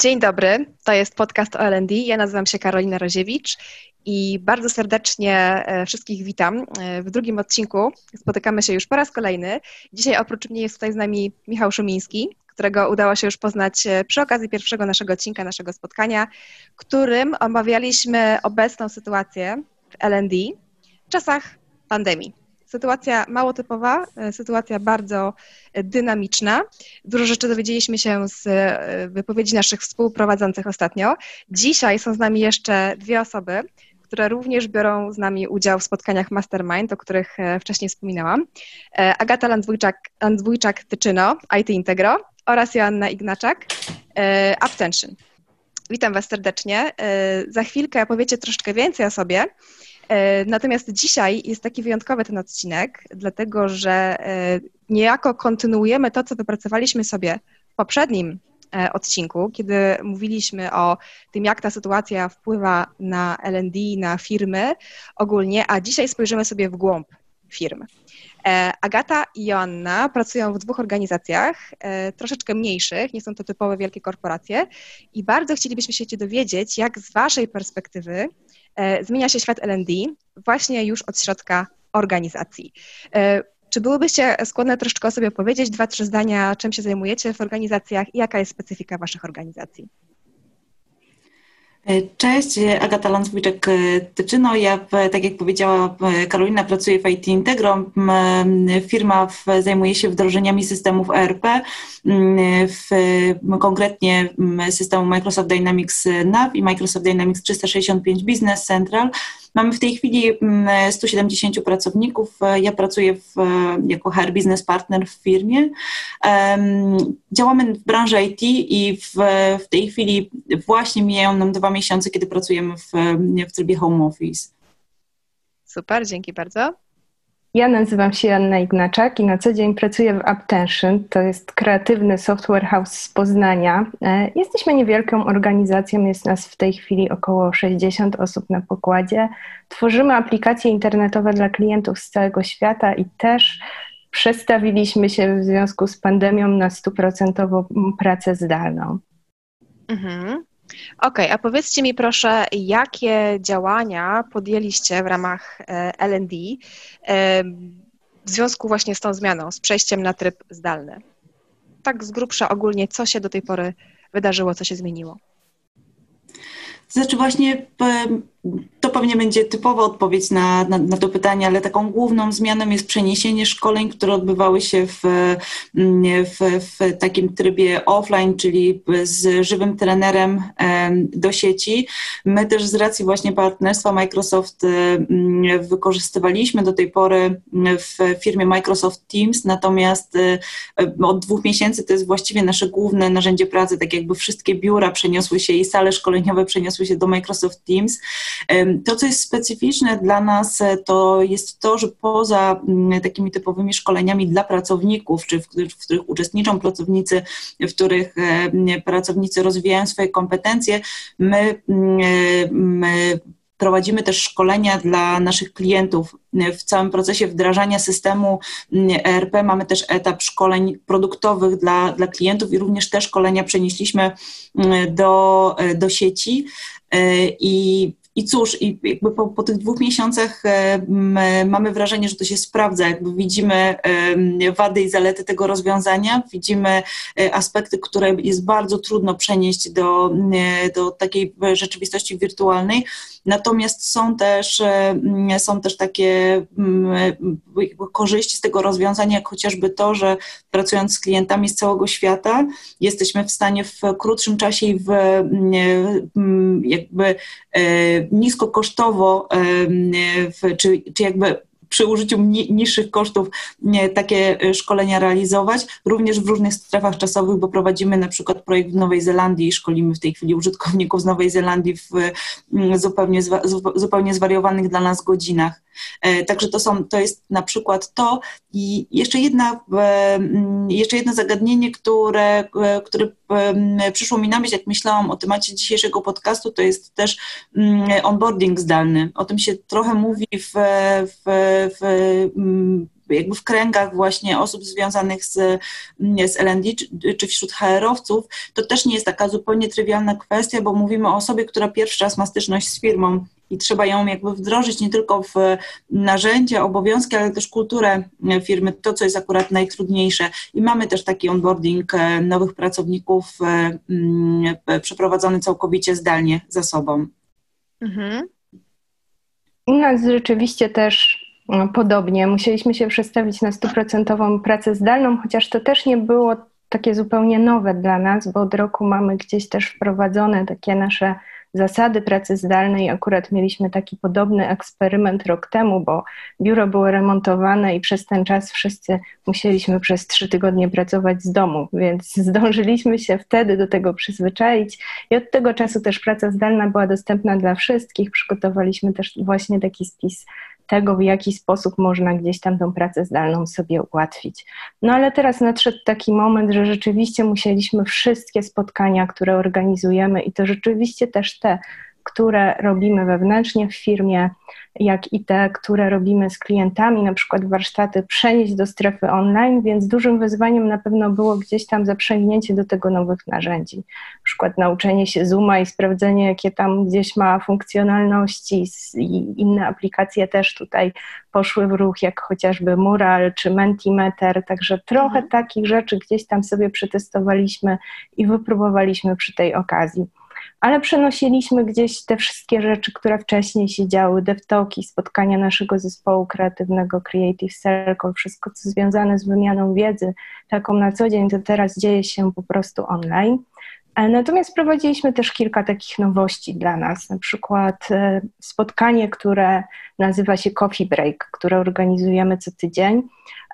Dzień dobry, to jest podcast o L&D. Ja nazywam się Karolina Roziewicz i bardzo serdecznie e, wszystkich witam. E, w drugim odcinku spotykamy się już po raz kolejny. Dzisiaj oprócz mnie jest tutaj z nami Michał Szumiński, którego udało się już poznać e, przy okazji pierwszego naszego odcinka, naszego spotkania, którym omawialiśmy obecną sytuację w L&D w czasach pandemii. Sytuacja mało typowa, e, sytuacja bardzo e, dynamiczna. Dużo rzeczy dowiedzieliśmy się z e, wypowiedzi naszych współprowadzących ostatnio. Dzisiaj są z nami jeszcze dwie osoby, które również biorą z nami udział w spotkaniach Mastermind, o których wcześniej wspominałam. Agata Landwójczak-Tyczyno, IT Integro oraz Joanna Ignaczak, Uptension. Witam Was serdecznie. Za chwilkę powiecie troszeczkę więcej o sobie, natomiast dzisiaj jest taki wyjątkowy ten odcinek, dlatego że e, niejako kontynuujemy to, co wypracowaliśmy sobie w poprzednim e, odcinku, kiedy mówiliśmy o tym, jak ta sytuacja wpływa na LD, na firmy ogólnie, a dzisiaj spojrzymy sobie w głąb firm. Agata i Joanna pracują w dwóch organizacjach, troszeczkę mniejszych, nie są to typowe wielkie korporacje i bardzo chcielibyśmy się dowiedzieć, jak z Waszej perspektywy E, zmienia się świat LD właśnie już od środka organizacji. E, czy byłybyście skłonne troszeczkę o sobie opowiedzieć, dwa, trzy zdania, czym się zajmujecie w organizacjach i jaka jest specyfika Waszych organizacji? E, cześć, Agata Lanswyczek-Tyczyno. Ja, tak jak powiedziała Karolina, pracuję w IT Integro. Firma zajmuje się wdrożeniami systemów ERP, w, konkretnie systemu Microsoft Dynamics NAV i Microsoft Dynamics 365 Business Central. Mamy w tej chwili 170 mm, pracowników. Ja pracuję w, jako HR Business Partner w firmie. Działamy w branży IT i w, w tej chwili właśnie mijają nam dwa miesiące, kiedy pracujemy w, w trybie home office. Super, dzięki bardzo. Ja nazywam się Anna Ignaczak i na co dzień pracuję w Uptension. To jest kreatywny software house z Poznania. E, jesteśmy niewielką organizacją, jest nas w tej chwili około 60 osób na pokładzie. Tworzymy aplikacje internetowe dla klientów z całego świata i też przestawiliśmy się w związku z pandemią na stuprocentową pracę zdalną. Mhm. Okej, okay, a powiedzcie mi proszę, jakie działania podjęliście w ramach e, LD e, w związku właśnie z tą zmianą, z przejściem na tryb zdalny? Tak z grubsza ogólnie, co się do tej pory wydarzyło, co się zmieniło? Znaczy właśnie pewnie będzie typowa odpowiedź na, na, na, to pytanie, ale taką główną zmianą jest przeniesienie szkoleń, które odbywały się w, w, w takim trybie offline, czyli z żywym trenerem do sieci. My też z racji właśnie partnerstwa Microsoft wykorzystywaliśmy do tej pory w firmie Microsoft Teams, natomiast od dwóch miesięcy to jest właściwie nasze główne narzędzie pracy, tak jakby wszystkie biura przeniosły się i sale szkoleniowe przeniosły się do Microsoft Teams. To, co jest specyficzne dla nas, e, to jest to, że poza mm, takimi typowymi szkoleniami dla pracowników, czy w, w których uczestniczą pracownicy, w których e, pracownicy rozwijają swoje kompetencje, my, mm, e, my prowadzimy też szkolenia dla naszych klientów. W całym procesie wdrażania systemu ERP mamy też etap szkoleń produktowych dla, dla klientów i również te szkolenia przenieśliśmy do, do sieci. I i cóż, i jakby po, po tych dwóch miesiącach e, mamy wrażenie, że to się sprawdza. Jakby widzimy e, wady i zalety tego rozwiązania, widzimy e, aspekty, które jest bardzo trudno przenieść do, do takiej rzeczywistości wirtualnej. Natomiast są też, są też takie korzyści z tego rozwiązania, jak chociażby to, że pracując z klientami z całego świata, jesteśmy w stanie w krótszym czasie i w jakby niskokosztowo, czy, czy jakby przy użyciu niższych kosztów takie e, szkolenia realizować, również w różnych strefach czasowych, bo prowadzimy na przykład projekt w Nowej Zelandii i szkolimy w tej chwili użytkowników z Nowej Zelandii w zupełnie, zupełnie zwariowanych dla nas godzinach. E, także to, są, to jest na przykład to. I jeszcze, jedna, jeszcze jedno zagadnienie, które, e, które przyszło mi na myśl, jak myślałam o temacie dzisiejszego podcastu, to jest też onboarding zdalny. O tym się trochę mówi w, w, w jakby w kręgach właśnie osób związanych z, z LND czy, wśród HR-owców, to też nie jest taka zupełnie trywialna kwestia, bo mówimy o osobie, która pierwszy raz ma styczność z firmą i trzeba ją jakby wdrożyć nie tylko w narzędzia, obowiązki, ale też kulturę firmy, to co jest akurat najtrudniejsze. I mamy też taki onboarding e, nowych pracowników e, mm, przeprowadzony całkowicie zdalnie za sobą. Mhm. U nas rzeczywiście też podobnie. Musieliśmy się przestawić na stuprocentową pracę zdalną, chociaż to też nie było takie zupełnie nowe dla nas, bo od roku mamy gdzieś też wprowadzone takie nasze zasady pracy zdalnej. Akurat mieliśmy taki podobny eksperyment rok temu, bo biuro było remontowane i przez ten czas wszyscy musieliśmy przez trzy tygodnie pracować z domu, więc zdążyliśmy się wtedy do tego przyzwyczaić i od tego czasu też praca zdalna była dostępna dla wszystkich. Przygotowaliśmy też właśnie taki spis tego, w jaki sposób można gdzieś tam tą pracę zdalną sobie ułatwić. No ale teraz nadszedł taki moment, że rzeczywiście musieliśmy wszystkie spotkania, które organizujemy i to rzeczywiście też te, które robimy wewnętrznie w firmie, jak i te, które robimy z klientami, na przykład warsztaty, przenieść do strefy online, więc dużym wyzwaniem na pewno było gdzieś tam zaprzęgnięcie do tego nowych narzędzi. Na przykład nauczenie się Zooma i sprawdzenie, jakie tam gdzieś ma funkcjonalności i inne aplikacje też tutaj poszły w ruch, jak chociażby Mural czy Mentimeter, także trochę mhm. takich rzeczy gdzieś tam sobie przetestowaliśmy i wypróbowaliśmy przy tej okazji ale przenosiliśmy gdzieś te wszystkie rzeczy, które wcześniej się działy, devtalki, spotkania naszego zespołu kreatywnego Creative Circle, wszystko co związane z wymianą wiedzy, taką na co dzień, to teraz dzieje się po prostu online. E, natomiast prowadziliśmy też kilka takich nowości dla nas, na przykład e, spotkanie, które nazywa się Coffee Break, które organizujemy co tydzień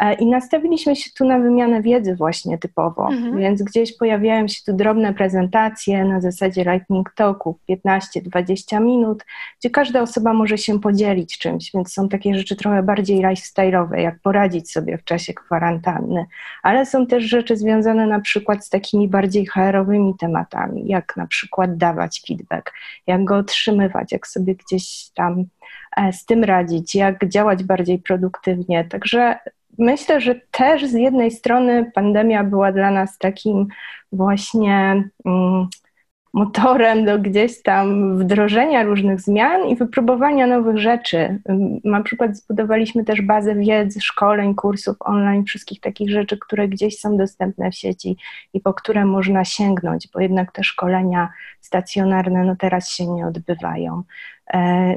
e, i nastawiliśmy się tu na wymianę wiedzy właśnie typowo, mhm. więc gdzieś pojawiają się tu drobne prezentacje na zasadzie lightning talku, 15-20 minut, gdzie każda osoba może się podzielić czymś, więc są takie rzeczy trochę bardziej lifestyle'owe, jak poradzić sobie w czasie kwarantanny, ale są też rzeczy związane na przykład z takimi bardziej HR-owymi tematami, jak na przykład dawać feedback, jak go otrzymywać, jak sobie gdzieś tam E, z tym radzić, jak działać bardziej produktywnie. Także myślę, że też z jednej strony pandemia była dla nas takim właśnie mm, motorem do gdzieś tam wdrożenia różnych zmian i wypróbowania nowych rzeczy. Na przykład zbudowaliśmy też bazę wiedzy, szkoleń, kursów online, wszystkich takich rzeczy, które gdzieś są dostępne w sieci i po które można sięgnąć, bo jednak te szkolenia stacjonarne no teraz się nie odbywają. E,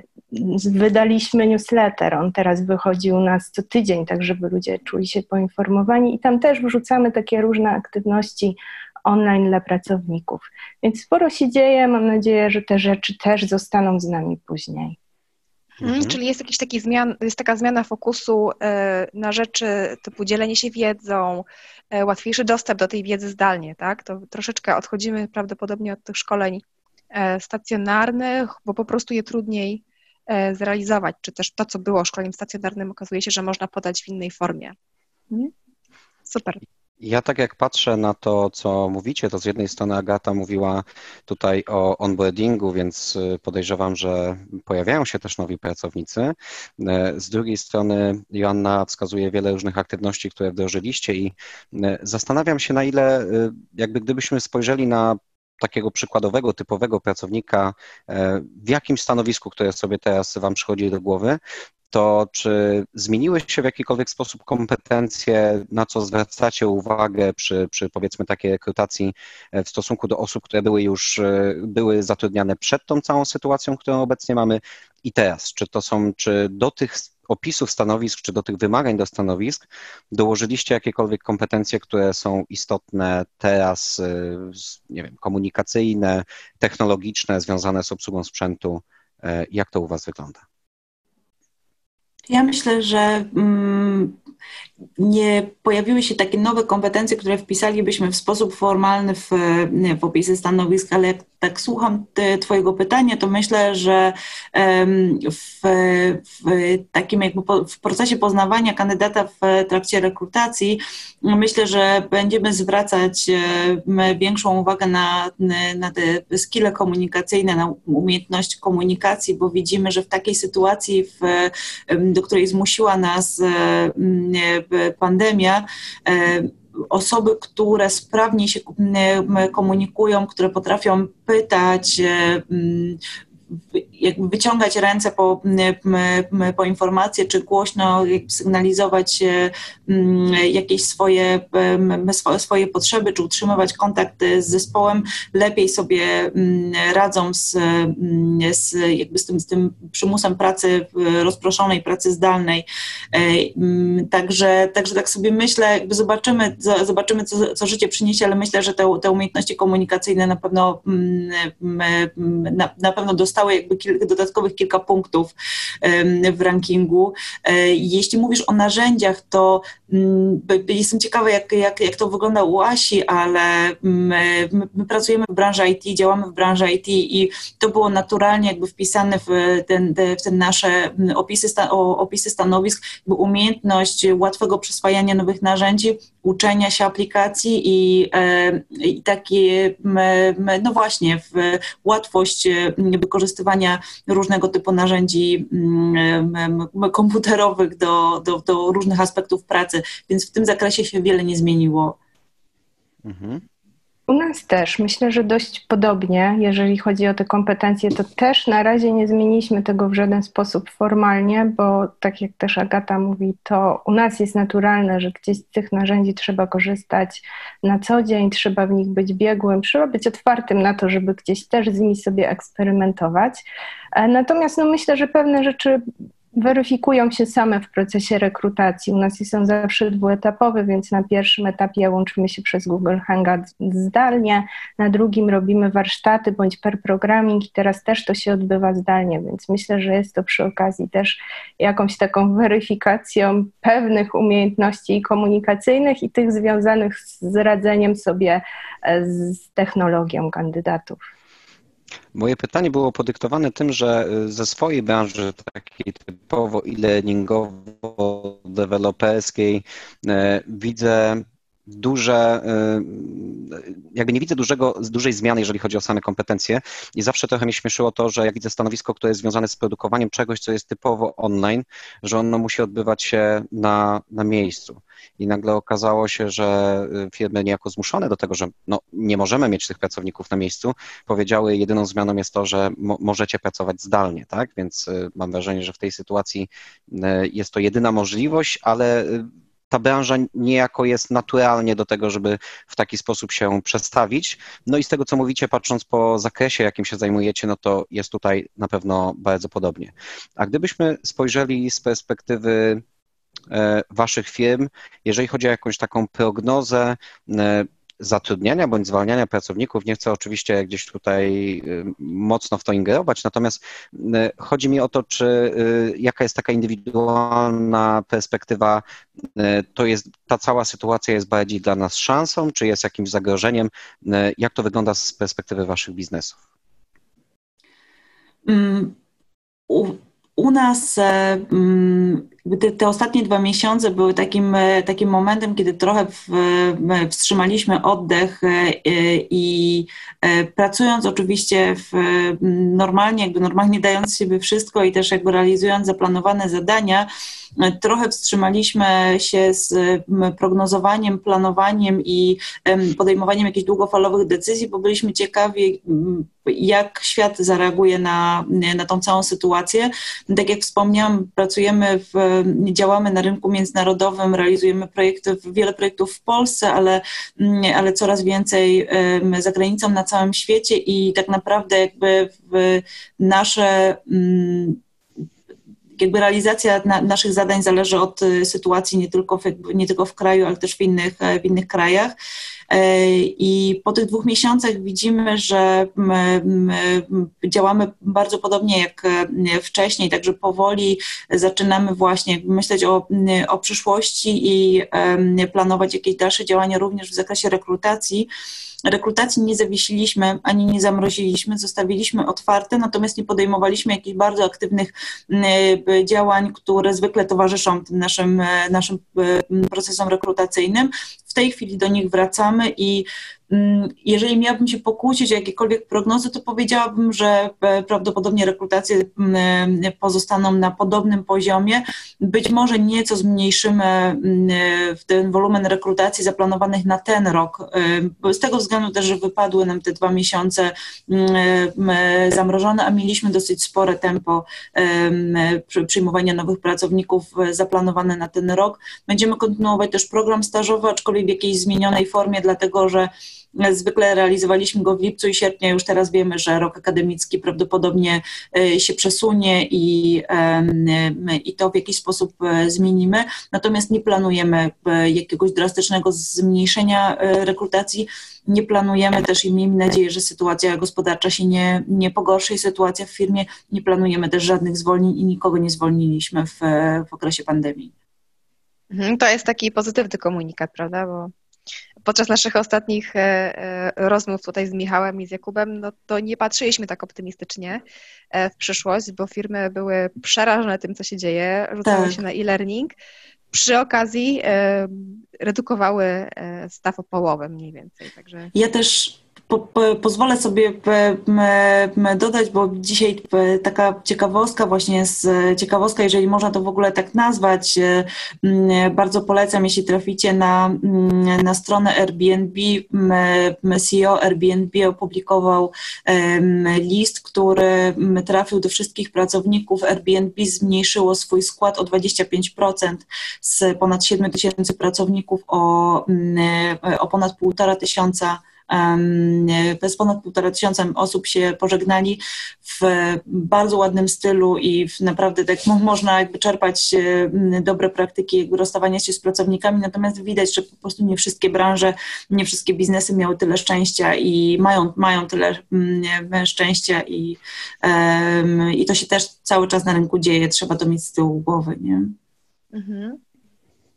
wydaliśmy newsletter, on teraz wychodzi u nas co tydzień, tak żeby ludzie czuli się poinformowani i tam też wrzucamy takie różne aktywności online dla pracowników. Więc sporo się dzieje, mam nadzieję, że te rzeczy też zostaną z nami później. Mhm. mhm. Czyli jest jakiś taki zmian, jest taka zmiana fokusu e, na rzeczy typu dzielenie się wiedzą, e, łatwiejszy dostęp do tej wiedzy zdalnie, tak? To troszeczkę odchodzimy prawdopodobnie od tych szkoleń E, stacjonarnych, bo po prostu je trudniej zrealizować, czy też to, co było szkoleniem stacjonarnym, okazuje się, że można podać w innej formie. Mhm. Super. Ja tak jak patrzę na to, co mówicie, to z jednej strony Agata mówiła tutaj o onboardingu, więc y, podejrzewam, że pojawiają się też nowi pracownicy. E, z drugiej strony Joanna wskazuje wiele różnych aktywności, które wdrożyliście i zastanawiam się, na ile jakby gdybyśmy spojrzeli na takiego przykładowego, typowego pracownika w jakimś stanowisku, które sobie teraz Wam przychodzi do głowy, to czy zmieniły się w jakikolwiek sposób kompetencje, na co zwracacie uwagę przy, przy powiedzmy takiej rekrutacji e, w stosunku do osób, które były już e, były zatrudniane przed tą całą sytuacją, którą obecnie mamy i teraz? Czy to są, czy do tych opisów stanowisk, czy do tych wymagań do stanowisk dołożyliście jakiekolwiek kompetencje, które są istotne teraz, y, nie wiem, komunikacyjne, technologiczne, związane z obsługą sprzętu? Jak to u Was wygląda? Ja myślę, że mm, nie pojawiły się takie nowe kompetencje, które wpisalibyśmy w sposób formalny w, w opisy stanowisk, ale tak słucham te, Twojego pytania, to myślę, że w, w takim jakby po, w procesie poznawania kandydata w trakcie rekrutacji myślę, że będziemy zwracać większą uwagę na, na te skille komunikacyjne, na umiejętność komunikacji, bo widzimy, że w takiej sytuacji, w, do której zmusiła nas pandemia, osoby, które sprawnie się komunikują, które potrafią pytać, jakby wyciągać ręce po, po informacje, czy głośno sygnalizować mm, jakieś swoje, swoje potrzeby, czy utrzymywać kontakt z zespołem, lepiej sobie radzą z, z, jakby z, tym, z tym przymusem pracy rozproszonej, pracy zdalnej. E, także, także tak sobie myślę, jakby zobaczymy, zobaczymy co, co życie przyniesie, ale myślę, że te, te umiejętności komunikacyjne na pewno na, na pewno dostaną dostały jakby dodatkowych kilka punktów w rankingu. E, jeśli mówisz o narzędziach, to mm, jestem ciekawa, jak, jak, jak to wygląda u Asi, ale my, my pracujemy w branży IT, działamy w branży IT i to było naturalnie jakby wpisane w ten, w ten nasze opisy, opisy stanowisk, umiejętność łatwego przyswajania nowych narzędzi, uczenia się aplikacji i, e, i takie, no właśnie, w łatwość wykorzystania wykorzystywania różnego typu narzędzi mm, komputerowych do, do, do różnych aspektów pracy, więc w tym zakresie się wiele nie zmieniło. Mhm. U nas też. Myślę, że dość podobnie, jeżeli chodzi o te kompetencje, to też na razie nie zmieniliśmy tego w żaden sposób formalnie, bo tak jak też Agata mówi, to u nas jest naturalne, że gdzieś z tych narzędzi trzeba korzystać na co dzień, trzeba w nich być biegłym, trzeba być otwartym na to, żeby gdzieś też z nimi sobie eksperymentować. E, natomiast no myślę, że pewne rzeczy weryfikują się same w procesie rekrutacji. U nas są zawsze dwuetapowe, więc na pierwszym etapie łączymy się przez Google Hangout zdalnie, na drugim robimy warsztaty bądź per programming i teraz też to się odbywa zdalnie, więc myślę, że jest to przy okazji też jakąś taką weryfikacją pewnych umiejętności komunikacyjnych i tych związanych z radzeniem sobie e, z technologią kandydatów. Moje pytanie było podyktowane tym, że y, ze swojej branży takiej typowo e-learningowo-deweloperskiej y, widzę duże, y, jakby nie widzę dużego, dużej zmiany, jeżeli chodzi o same kompetencje i zawsze trochę mnie śmieszyło to, że jak widzę stanowisko, które jest związane z produkowaniem czegoś, co jest typowo online, że ono musi odbywać się na, na miejscu. I nagle okazało się, że y, firmy niejako zmuszone do tego, że no, nie możemy mieć tych pracowników na miejscu, powiedziały, jedyną zmianą jest to, że mo możecie pracować zdalnie, tak? Więc y, mam wrażenie, że w tej sytuacji jest to jedyna możliwość, ale ta branża niejako jest naturalnie do tego, żeby w taki sposób się przestawić. No i z tego, co mówicie, patrząc po zakresie, jakim się zajmujecie, no to jest tutaj na pewno bardzo podobnie. A gdybyśmy spojrzeli z perspektywy e, Waszych firm, jeżeli chodzi o jakąś taką prognozę, e, zatrudniania bądź zwalniania pracowników. Nie chcę oczywiście gdzieś tutaj y, mocno w to ingerować, natomiast y, chodzi mi o to, czy y, jaka jest taka indywidualna perspektywa, to jest ta cała sytuacja jest bardziej dla nas szansą, czy jest jakimś zagrożeniem? Jak to wygląda z perspektywy Waszych biznesów? Mm, u, u nas e, mm, te, te, ostatnie dwa miesiące były takim, e, takim momentem, kiedy trochę w, wstrzymaliśmy oddech e, i pracując oczywiście w, normalnie, jakby normalnie dając siebie wszystko i też jakby realizując zaplanowane zadania, trochę wstrzymaliśmy się z prognozowaniem, planowaniem i podejmowaniem jakichś długofalowych decyzji, bo byliśmy ciekawi, jak świat zareaguje na, na tą całą sytuację. Tak jak wspomniałam, pracujemy, w, działamy na rynku międzynarodowym, realizujemy projekty, wiele projektów w Polsce, ale, ale coraz więcej za granicą na całym świecie i tak naprawdę jakby nasze jakby realizacja na, naszych zadań zależy od sytuacji nie tylko w, nie tylko w kraju, ale też w innych, w innych krajach. I po tych dwóch miesiącach widzimy, że działamy bardzo podobnie jak wcześniej, także powoli zaczynamy właśnie myśleć o, o przyszłości i planować jakieś dalsze działania również w zakresie rekrutacji. Rekrutacji nie zawiesiliśmy ani nie zamroziliśmy, zostawiliśmy otwarte, natomiast nie podejmowaliśmy jakichś bardzo aktywnych działań, które zwykle towarzyszą tym naszym, naszym procesom rekrutacyjnym. W tej chwili do nich wracamy i jeżeli miałabym się pokłócić o jakiekolwiek prognozy, to powiedziałabym, że e, prawdopodobnie rekrutacje mm, e, pozostaną na podobnym poziomie. Być może nieco zmniejszymy mm, e, ten wolumen rekrutacji zaplanowanych na ten rok, z tego względu też, że wypadły nam te dwa miesiące zamrożone, a mieliśmy dosyć spore tempo przyjmowania nowych pracowników zaplanowane na ten rok. Będziemy kontynuować też program stażowy, aczkolwiek w jakiejś zmienionej formie, dlatego że Zwykle realizowaliśmy go w lipcu i sierpniu, już teraz wiemy, że rok akademicki prawdopodobnie e, się przesunie i, i to w jakiś sposób e, zmienimy. Natomiast nie planujemy e, jakiegoś drastycznego zmniejszenia rekrutacji. Nie planujemy też i miejmy nadzieję, że sytuacja gospodarcza się nie, nie pogorszy i sytuacja w firmie. Nie planujemy też żadnych zwolnień i nikogo nie zwolniliśmy w, w okresie pandemii. Mhm, to jest taki pozytywny komunikat, prawda? Bo podczas naszych ostatnich e, e, rozmów tutaj z Michałem i z Jakubem, no to nie patrzyliśmy tak optymistycznie e, w przyszłość, bo firmy były przerażone tym, co się dzieje, rzucały tak. się na e-learning. Przy okazji redukowały staw o połowę mniej więcej. Także... Ja też po, po, pozwolę sobie dodać, bo dzisiaj taka ciekawostka właśnie jest, ciekawostka, jeżeli można to w ogóle tak nazwać, e, bardzo polecam, jeśli traficie na, na stronę Airbnb, CEO Airbnb opublikował list, który trafił do wszystkich pracowników. Airbnb zmniejszyło swój skład o 25% z ponad 7 tysięcy pracowników o, o ponad półtora tysiąca z ponad półtora tysiąca osób się pożegnali w bardzo ładnym stylu i w naprawdę tak można jakby czerpać dobre praktyki rozstawania się z pracownikami, natomiast widać, że po prostu nie wszystkie branże, nie wszystkie biznesy miały tyle szczęścia i mają, mają tyle szczęścia i, i to się też cały czas na rynku dzieje, trzeba to mieć z tyłu głowy, nie? Mhm.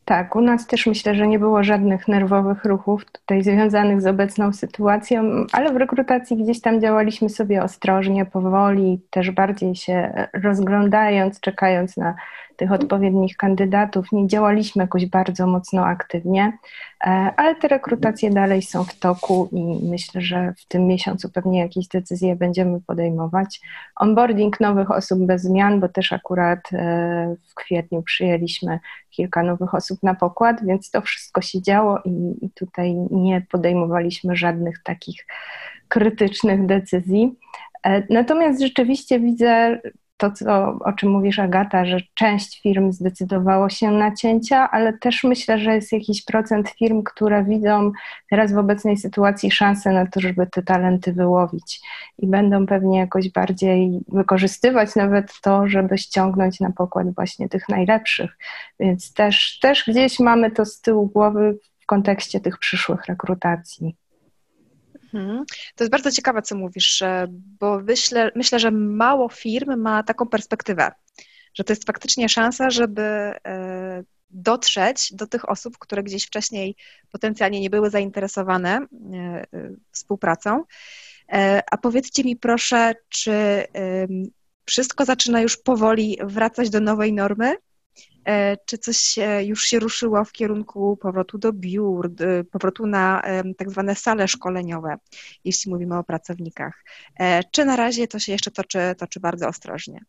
Tak, u nas też myślę, że nie było żadnych nerwowych ruchów tutaj związanych z obecną sytuacją, ale w rekrutacji gdzieś tam działaliśmy sobie ostrożnie, powoli, też bardziej się rozglądając, czekając na tych odpowiednich kandydatów. Nie działaliśmy jakoś bardzo mocno aktywnie, e, ale te rekrutacje dalej są w toku i myślę, że w tym miesiącu pewnie jakieś decyzje będziemy podejmować. Onboarding nowych osób bez zmian, bo też akurat e, w kwietniu przyjęliśmy kilka nowych osób na pokład, więc to wszystko się działo i, i tutaj nie podejmowaliśmy żadnych takich krytycznych decyzji. E, natomiast rzeczywiście widzę to, co, o czym mówisz, Agata, że część firm zdecydowało się na cięcia, ale też myślę, że jest jakiś procent firm, które widzą teraz w obecnej sytuacji szansę na to, żeby te talenty wyłowić i będą pewnie jakoś bardziej wykorzystywać nawet to, żeby ściągnąć na pokład właśnie tych najlepszych. Więc też, też gdzieś mamy to z tyłu głowy w kontekście tych przyszłych rekrutacji. Mhm. To jest bardzo ciekawe, co mówisz, bo myślę, myślę, że mało firm ma taką perspektywę, że to jest faktycznie szansa, żeby e, dotrzeć do tych osób, które gdzieś wcześniej potencjalnie nie były zainteresowane e, e, współpracą. A powiedzcie mi proszę, czy wszystko zaczyna już powoli wracać do nowej normy? E, czy coś już się ruszyło w kierunku powrotu do biur, powrotu na tak zwane sale szkoleniowe, jeśli mówimy o pracownikach? E, czy na razie to się jeszcze toczy, toczy bardzo ostrożnie?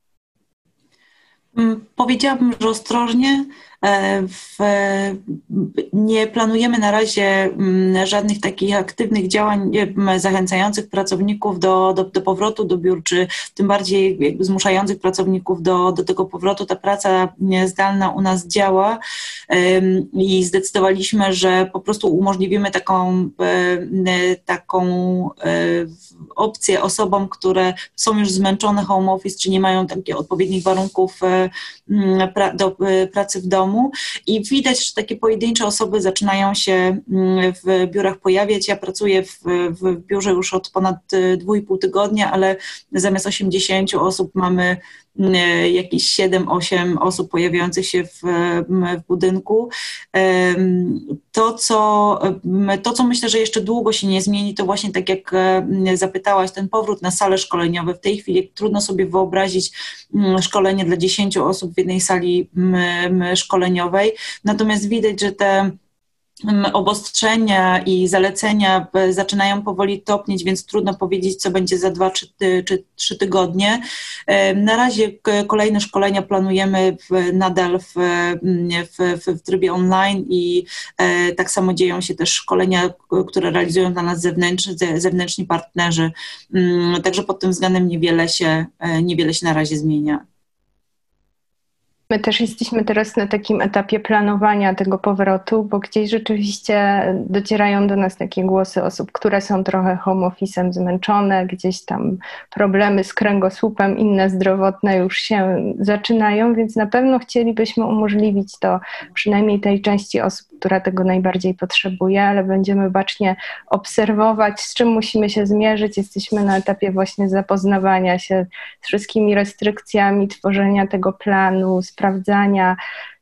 Mm, powiedziałabym, że ostrożnie. E, w, nie planujemy na razie mm, żadnych takich aktywnych działań zachęcających pracowników do, do, do powrotu do biur, czy tym bardziej zmuszających pracowników do, do tego powrotu. Ta praca zdalna u nas działa i zdecydowaliśmy, że po prostu umożliwimy taką, taką e, opcję osobom, które są już zmęczone home office, czy nie mają takich odpowiednich warunków e, do pracy w domu i widać, że takie pojedyncze osoby zaczynają się mm, w biurach pojawiać. Ja pracuję w, w biurze już od ponad 2,5 tygodnia, ale zamiast 80 osób mamy jakieś 7-8 osób pojawiających się w, w, budynku. To co, to, co myślę, że jeszcze długo się nie zmieni, to właśnie tak jak zapytałaś, ten powrót na sale szkoleniowe. W tej chwili trudno sobie wyobrazić szkolenie dla 10 osób w jednej sali szkoleniowej, natomiast widać, że te obostrzenia i zalecenia zaczynają powoli topnieć, więc trudno powiedzieć, co będzie za dwa czy, czy trzy tygodnie. Na razie kolejne szkolenia planujemy w, nadal w, w, w trybie online i e, tak samo dzieją się też szkolenia, które realizują dla nas zewnętrzni, zewnętrzni partnerzy. Mm, także pod tym względem niewiele się, e, niewiele się na razie zmienia. My też jesteśmy teraz na takim etapie planowania tego powrotu, bo gdzieś rzeczywiście docierają do nas takie głosy osób, które są trochę home office'em zmęczone, gdzieś tam problemy z kręgosłupem, inne zdrowotne już się zaczynają, więc na pewno chcielibyśmy umożliwić to przynajmniej tej części osób, która tego najbardziej potrzebuje, ale będziemy bacznie obserwować, z czym musimy się zmierzyć. Jesteśmy na etapie właśnie zapoznawania się z wszystkimi restrykcjami, tworzenia tego planu, sprawdzania,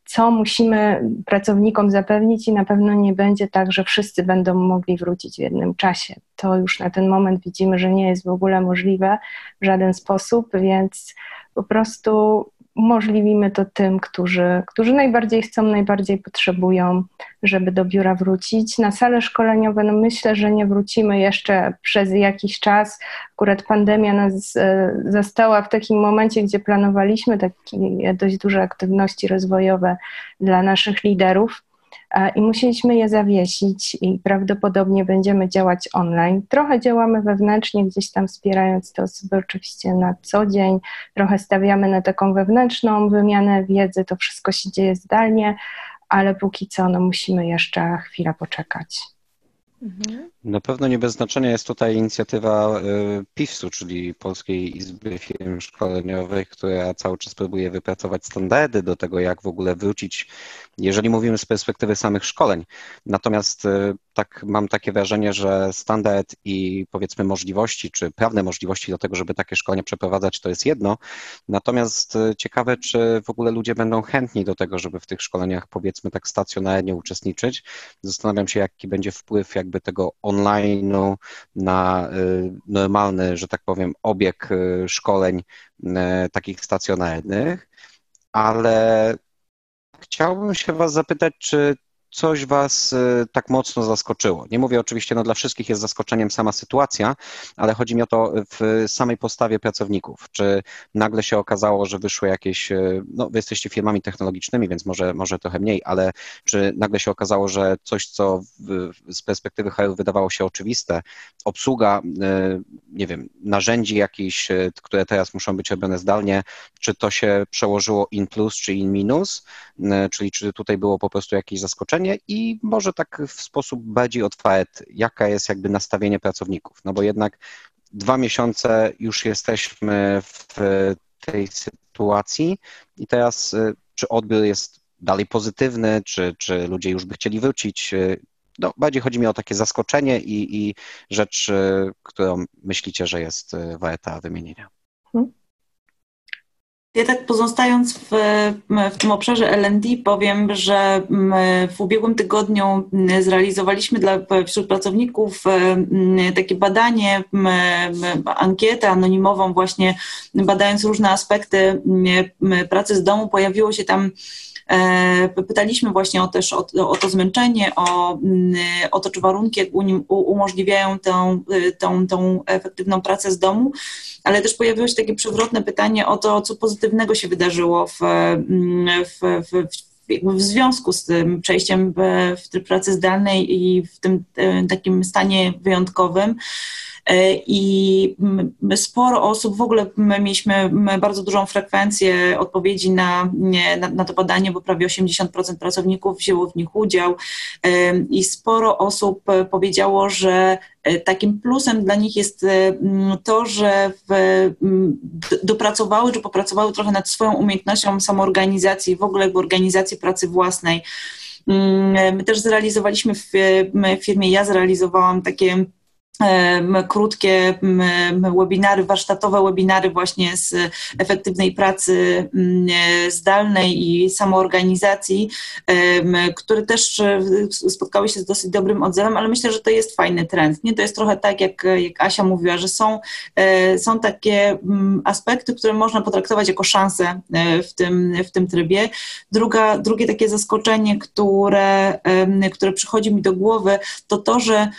co musimy pracownikom zapewnić, i na pewno nie będzie tak, że wszyscy będą mogli wrócić w jednym czasie. To już na ten moment widzimy, że nie jest w ogóle możliwe w żaden sposób, więc po prostu umożliwimy to tym, którzy, którzy najbardziej chcą, najbardziej potrzebują, żeby do biura wrócić. Na sale szkoleniowe, no myślę, że nie wrócimy jeszcze przez jakiś czas. Akurat pandemia nas e, zastała w takim momencie, gdzie planowaliśmy takie dość duże aktywności rozwojowe dla naszych liderów i musieliśmy je zawiesić i prawdopodobnie będziemy działać online. Trochę działamy wewnętrznie, gdzieś tam wspierając te osoby oczywiście na co dzień, trochę stawiamy na taką wewnętrzną wymianę wiedzy, to wszystko się dzieje zdalnie, ale póki co no, musimy jeszcze chwilę poczekać. Na pewno nie bez znaczenia jest tutaj inicjatywa y, PIFS-u, czyli Polskiej Izby Firm Szkoleniowych, która cały czas próbuje wypracować standardy do tego, jak w ogóle wrócić, jeżeli mówimy z perspektywy samych szkoleń. Natomiast y, tak mam takie wrażenie, że standard i powiedzmy możliwości, czy prawne możliwości do tego, żeby takie szkolenia przeprowadzać, to jest jedno. Natomiast y, ciekawe, czy w ogóle ludzie będą chętni do tego, żeby w tych szkoleniach powiedzmy tak stacjonarnie uczestniczyć. Zastanawiam się, jaki będzie wpływ jakby tego online'u na y, normalny, że tak powiem, obieg y, szkoleń takich stacjonarnych, ale chciałbym się Was zapytać, czy coś Was y, tak mocno zaskoczyło? Nie mówię oczywiście, no dla wszystkich jest zaskoczeniem sama sytuacja, ale chodzi mi o to w samej postawie pracowników. Czy nagle się okazało, że wyszły jakieś, y, no Wy jesteście firmami technologicznymi, więc może, może trochę mniej, ale czy nagle się okazało, że coś, co w, z perspektywy HR wydawało się oczywiste, obsługa, y, nie wiem, narzędzi jakichś, które teraz muszą być robione zdalnie, czy to się przełożyło in plus czy in minus, czyli czy tutaj było po prostu jakieś zaskoczenie, i może tak w sposób bardziej otwarty, jaka jest jakby nastawienie pracowników, no bo jednak dwa miesiące już jesteśmy w tej sytuacji i teraz y, czy odbiór jest dalej pozytywny, czy, czy ludzie już by chcieli wrócić, y, no, bardziej chodzi mi o takie zaskoczenie i, i rzecz, y, którą myślicie, że jest warta wymienienia. Hmm. Ja tak pozostając w, w tym obszarze LD powiem, że w ubiegłym tygodniu zrealizowaliśmy dla wśród pracowników takie badanie, ankietę anonimową właśnie badając różne aspekty pracy z domu. Pojawiło się tam pytaliśmy właśnie o, też o, o to zmęczenie, o, mm, o to, czy warunki umożliwiają tą, y, tą, tą efektywną pracę z domu, ale też pojawiło się takie przewrotne pytanie o to, co pozytywnego się wydarzyło w, mm, w, w, w związku z tym przejściem w, w tryb pracy zdalnej i w tym takim stanie wyjątkowym. I sporo osób, w ogóle my mieliśmy bardzo dużą frekwencję odpowiedzi na, na, na to badanie, bo prawie 80% pracowników wzięło w nich udział i sporo osób powiedziało, że E, takim plusem dla nich jest e, to, że w, dopracowały, że popracowały trochę nad swoją umiejętnością samoorganizacji, w ogóle organizacji pracy własnej. My też zrealizowaliśmy w firmie, ja zrealizowałam takie krótkie webinary, warsztatowe webinary właśnie z efektywnej pracy zdalnej i samoorganizacji, które też e, spotkały się z dosyć dobrym odzewem, ale myślę, że to jest fajny trend. Nie? To jest trochę tak, jak, jak Asia mówiła, że są, e, są takie aspekty, które można potraktować jako szanse e, w tym, w tym trybie. Druga, drugie takie zaskoczenie, które, które przychodzi mi do głowy, to to, że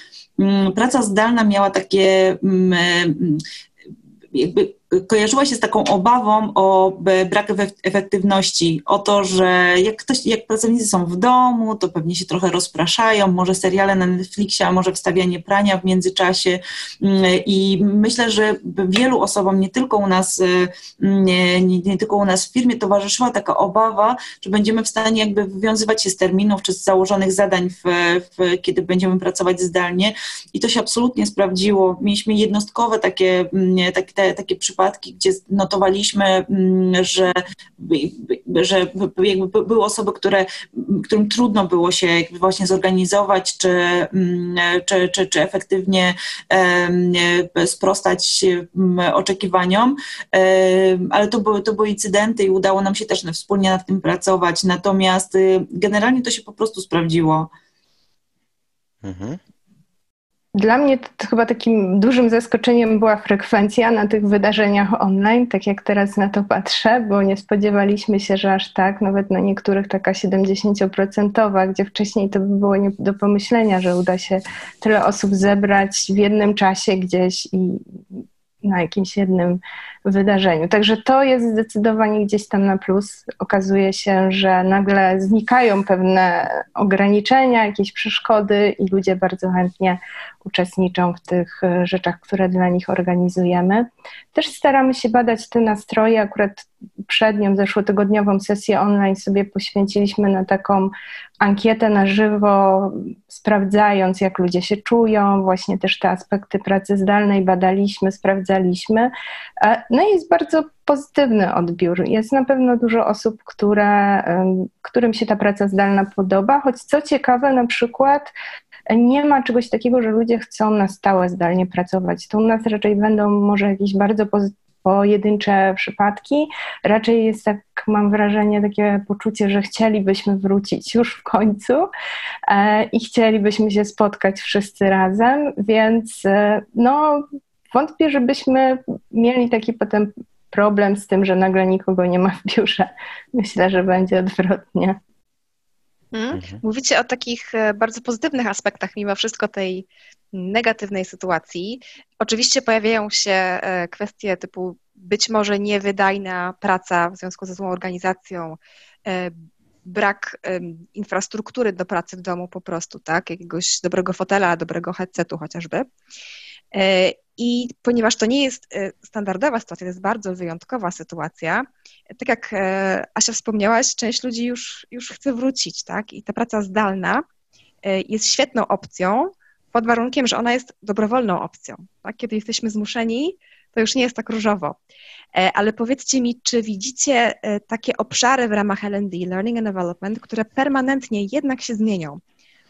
praca zdalna miała takie mm, jakby kojarzyła się z taką obawą o brak efektywności, o to, że jak, ktoś, jak pracownicy są w domu, to pewnie się trochę rozpraszają, może seriale na Netflixie, a może wstawianie prania w międzyczasie. Mm, I myślę, że wielu osobom, nie tylko u nas, mm, nie, nie, nie tylko u nas w firmie, towarzyszyła taka obawa, że będziemy w stanie jakby wywiązywać się z terminów czy z założonych zadań, w, w, kiedy będziemy pracować zdalnie. I to się absolutnie sprawdziło. Mieliśmy jednostkowe takie, mm, takie, takie przypadki, przypadki, gdzie notowaliśmy, mm, że, że jakby były osoby, które, którym trudno było się właśnie zorganizować, czy, mm, czy, czy, czy efektywnie sprostać mm, oczekiwaniom, ale to były, to były incydenty i udało nam się też wspólnie nad tym pracować. Natomiast y, generalnie to się po prostu sprawdziło. Mhm. Dla mnie chyba takim dużym zaskoczeniem była frekwencja na tych wydarzeniach online, tak jak teraz na to patrzę, bo nie spodziewaliśmy się, że aż tak, nawet na niektórych taka 70%, gdzie wcześniej to by było nie do pomyślenia, że uda się tyle osób zebrać w jednym czasie gdzieś i na jakimś jednym wydarzeniu. Także to jest zdecydowanie gdzieś tam na plus. Okazuje się, że nagle znikają pewne ograniczenia, jakieś przeszkody i ludzie bardzo chętnie uczestniczą w tych e, rzeczach, które dla nich organizujemy. Też staramy się badać te nastroje. Akurat przednią, zeszłotygodniową sesję online sobie poświęciliśmy na taką ankietę na żywo, sprawdzając, jak ludzie się czują, właśnie też te aspekty pracy zdalnej badaliśmy, sprawdzaliśmy. No i jest bardzo pozytywny odbiór. Jest na pewno dużo osób, które, którym się ta praca zdalna podoba, choć co ciekawe, na przykład nie ma czegoś takiego, że ludzie chcą na stałe zdalnie pracować. To u nas raczej będą może jakieś bardzo pojedyncze przypadki. Raczej jest tak, mam wrażenie, takie poczucie, że chcielibyśmy wrócić już w końcu e, i chcielibyśmy się spotkać wszyscy razem, więc e, no, wątpię, żebyśmy mieli taki potem problem z tym, że nagle nikogo nie ma w biurze. Myślę, że będzie odwrotnie. Hmm? Mhm. Mówicie o takich e, bardzo pozytywnych aspektach, mimo wszystko tej negatywnej sytuacji. Oczywiście pojawiają się e, kwestie typu być może niewydajna praca w związku ze złą organizacją, e, brak infrastruktury do pracy w domu po prostu, tak? Jakiegoś dobrego fotela, dobrego headsetu chociażby. I ponieważ to nie jest e, standardowa sytuacja, to jest bardzo wyjątkowa sytuacja, tak jak e, Asia wspomniałaś, część ludzi już, już chce wrócić, tak? I ta praca zdalna e, jest świetną opcją, pod warunkiem, że ona jest dobrowolną opcją. Tak? Kiedy jesteśmy zmuszeni, to już nie jest tak różowo. Ale powiedzcie mi, czy widzicie takie obszary w ramach LD, Learning and Development, które permanentnie jednak się zmienią?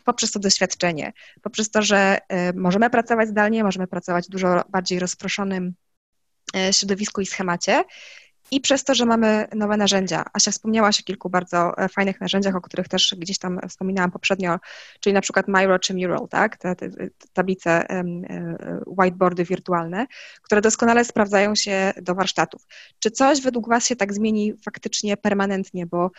Poprzez to doświadczenie, poprzez to, że e, możemy pracować zdalnie, możemy pracować w dużo bardziej rozproszonym e, środowisku i schemacie. I przez to, że mamy nowe narzędzia. Asia wspomniałaś o kilku bardzo e, fajnych narzędziach, o których też gdzieś tam wspominałam poprzednio, czyli na przykład Miro czy Mural, tak? Te, te tablice, whiteboardy wirtualne, które doskonale sprawdzają się do warsztatów. Czy coś według Was się tak zmieni faktycznie permanentnie, bo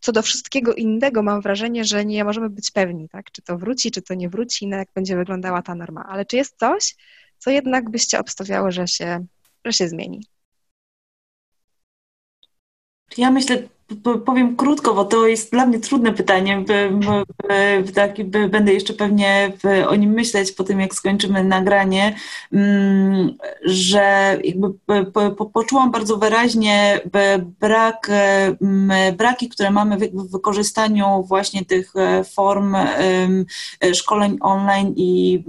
co do wszystkiego innego mam wrażenie, że nie możemy być pewni, tak? czy to wróci, czy to nie wróci, no jak będzie wyglądała ta norma. Ale czy jest coś, co jednak byście obstawiały, że się, że się zmieni? Ja myślę, powiem krótko, bo to jest dla mnie trudne pytanie. By, by, tak, by, będę jeszcze pewnie o nim myśleć po tym, jak skończymy nagranie, mm, że jakby poczułam bardzo wyraźnie brak, braki, które mamy w wykorzystaniu właśnie tych e, form szkoleń online i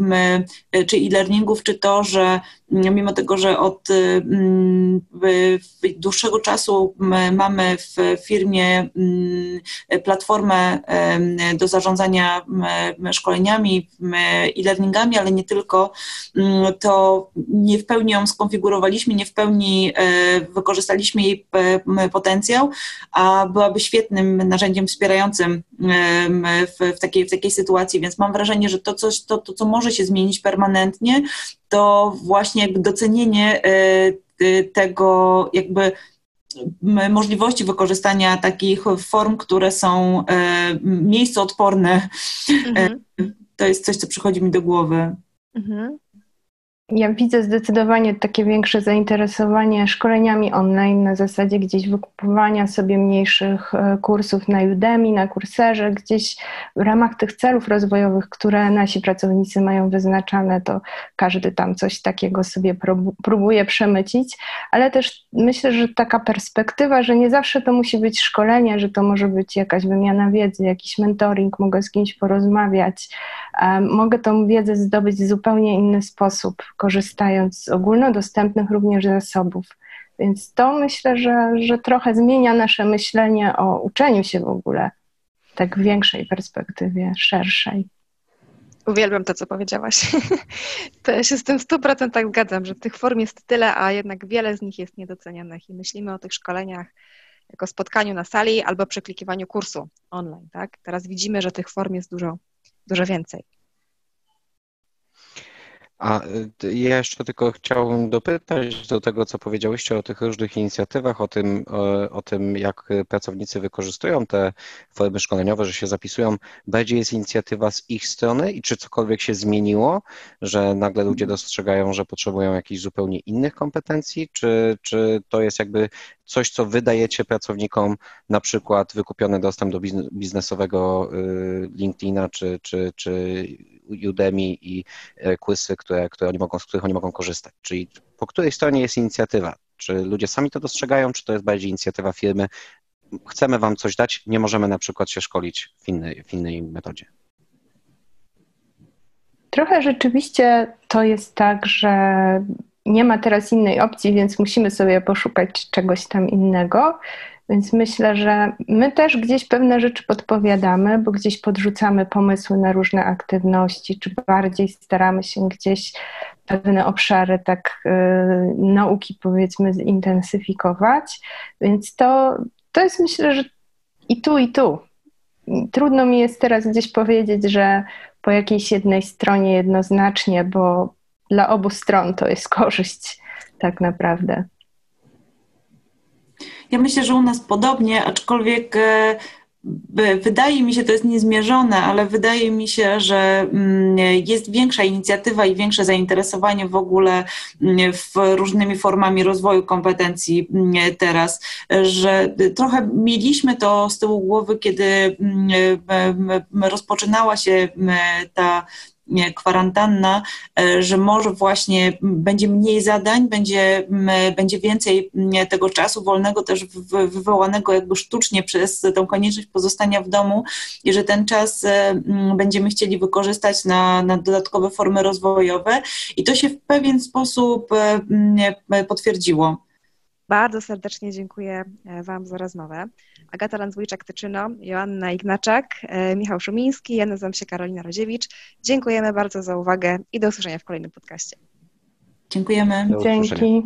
czy e-learningów, czy to, że mimo tego, że od dłuższego czasu mamy w firmie mm, platformę do zarządzania szkoleniami i learningami, ale nie tylko, mm, to nie w pełni ją skonfigurowaliśmy, nie w pełni e, wykorzystaliśmy jej potencjał, a byłaby świetnym narzędziem wspierającym w, w, takiej, w takiej sytuacji, więc mam wrażenie, że to, coś, to, to, co może się zmienić permanentnie, to właśnie docenienie e, tego jakby możliwości wykorzystania takich form, które są e, miejscoodporne. Mhm. To jest coś, co przychodzi mi do głowy. Mhm. Ja widzę zdecydowanie takie większe zainteresowanie szkoleniami online na zasadzie gdzieś wykupowania sobie mniejszych e, kursów na Udemy, na Kurserze, gdzieś w ramach tych celów rozwojowych, które nasi pracownicy mają wyznaczane, to każdy tam coś takiego sobie próbuje przemycić, ale też myślę, że taka perspektywa, że nie zawsze to musi być szkolenie, że to może być jakaś wymiana wiedzy, jakiś mentoring, mogę z kimś porozmawiać, mogę tą wiedzę zdobyć w zupełnie inny sposób korzystając z ogólnodostępnych również zasobów. Więc to myślę, że, że trochę zmienia nasze myślenie o uczeniu się w ogóle, tak w większej perspektywie, szerszej. Uwielbiam to, co powiedziałaś. To się z tym w 100% zgadzam, że tych form jest tyle, a jednak wiele z nich jest niedocenianych i myślimy o tych szkoleniach jako spotkaniu na sali albo przeklikiwaniu kursu online. Tak? Teraz widzimy, że tych form jest dużo, dużo więcej. A y, ja jeszcze tylko chciałbym dopytać do tego, co powiedziałyście o tych różnych inicjatywach, o tym, o, o, tym, jak pracownicy wykorzystują te formy szkoleniowe, że się zapisują. Bardziej jest inicjatywa z ich strony i czy cokolwiek się zmieniło, że nagle ludzie dostrzegają, że potrzebują jakichś zupełnie innych kompetencji, czy, czy to jest jakby coś, co wydajecie pracownikom, na przykład wykupiony dostęp do biznesowego y, LinkedIna czy, czy, czy Udemy i e, Quizy, które, które oni mogą, z których oni mogą korzystać. Czyli po której stronie jest inicjatywa? Czy ludzie sami to dostrzegają, czy to jest bardziej inicjatywa firmy? Chcemy Wam coś dać, nie możemy na przykład się szkolić w innej, w innej metodzie. Trochę rzeczywiście to jest tak, że nie ma teraz innej opcji, więc musimy sobie poszukać czegoś tam innego. Więc myślę, że my też gdzieś pewne rzeczy podpowiadamy, bo gdzieś podrzucamy pomysły na różne aktywności, czy bardziej staramy się gdzieś pewne obszary tak y, nauki powiedzmy zintensyfikować. Więc to, to jest myślę, że i tu, i tu. Trudno mi jest teraz gdzieś powiedzieć, że po jakiejś jednej stronie jednoznacznie, bo dla obu stron to jest korzyść tak naprawdę. Ja myślę, że u nas podobnie, aczkolwiek e, Wydaje mi się, to jest niezmierzone, ale wydaje mi się, że mm, jest większa inicjatywa i większe zainteresowanie w ogóle mm, w różnymi formami rozwoju kompetencji mm, teraz, że trochę mieliśmy to z tyłu głowy, kiedy rozpoczynała się ta kwarantanna, e, że może właśnie będzie mniej zadań, będzie, będzie więcej tego czasu wolnego też wywołanego jakby sztucznie przez tę konieczność pozostania w domu i że ten czas e, będziemy chcieli wykorzystać na, na dodatkowe formy rozwojowe i to się w pewien sposób e, potwierdziło. Bardzo serdecznie dziękuję e, Wam za rozmowę. Agata Landzwójczak-Tyczyno, Joanna Ignaczak, e, Michał Szumiński, ja nazywam się Karolina Roziewicz. Dziękujemy bardzo za uwagę i do usłyszenia w kolejnym podcaście. Dziękujemy. Do Dzięki.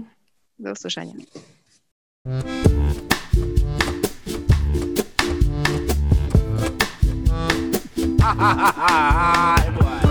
Do usłyszenia. Ha ha ha ha!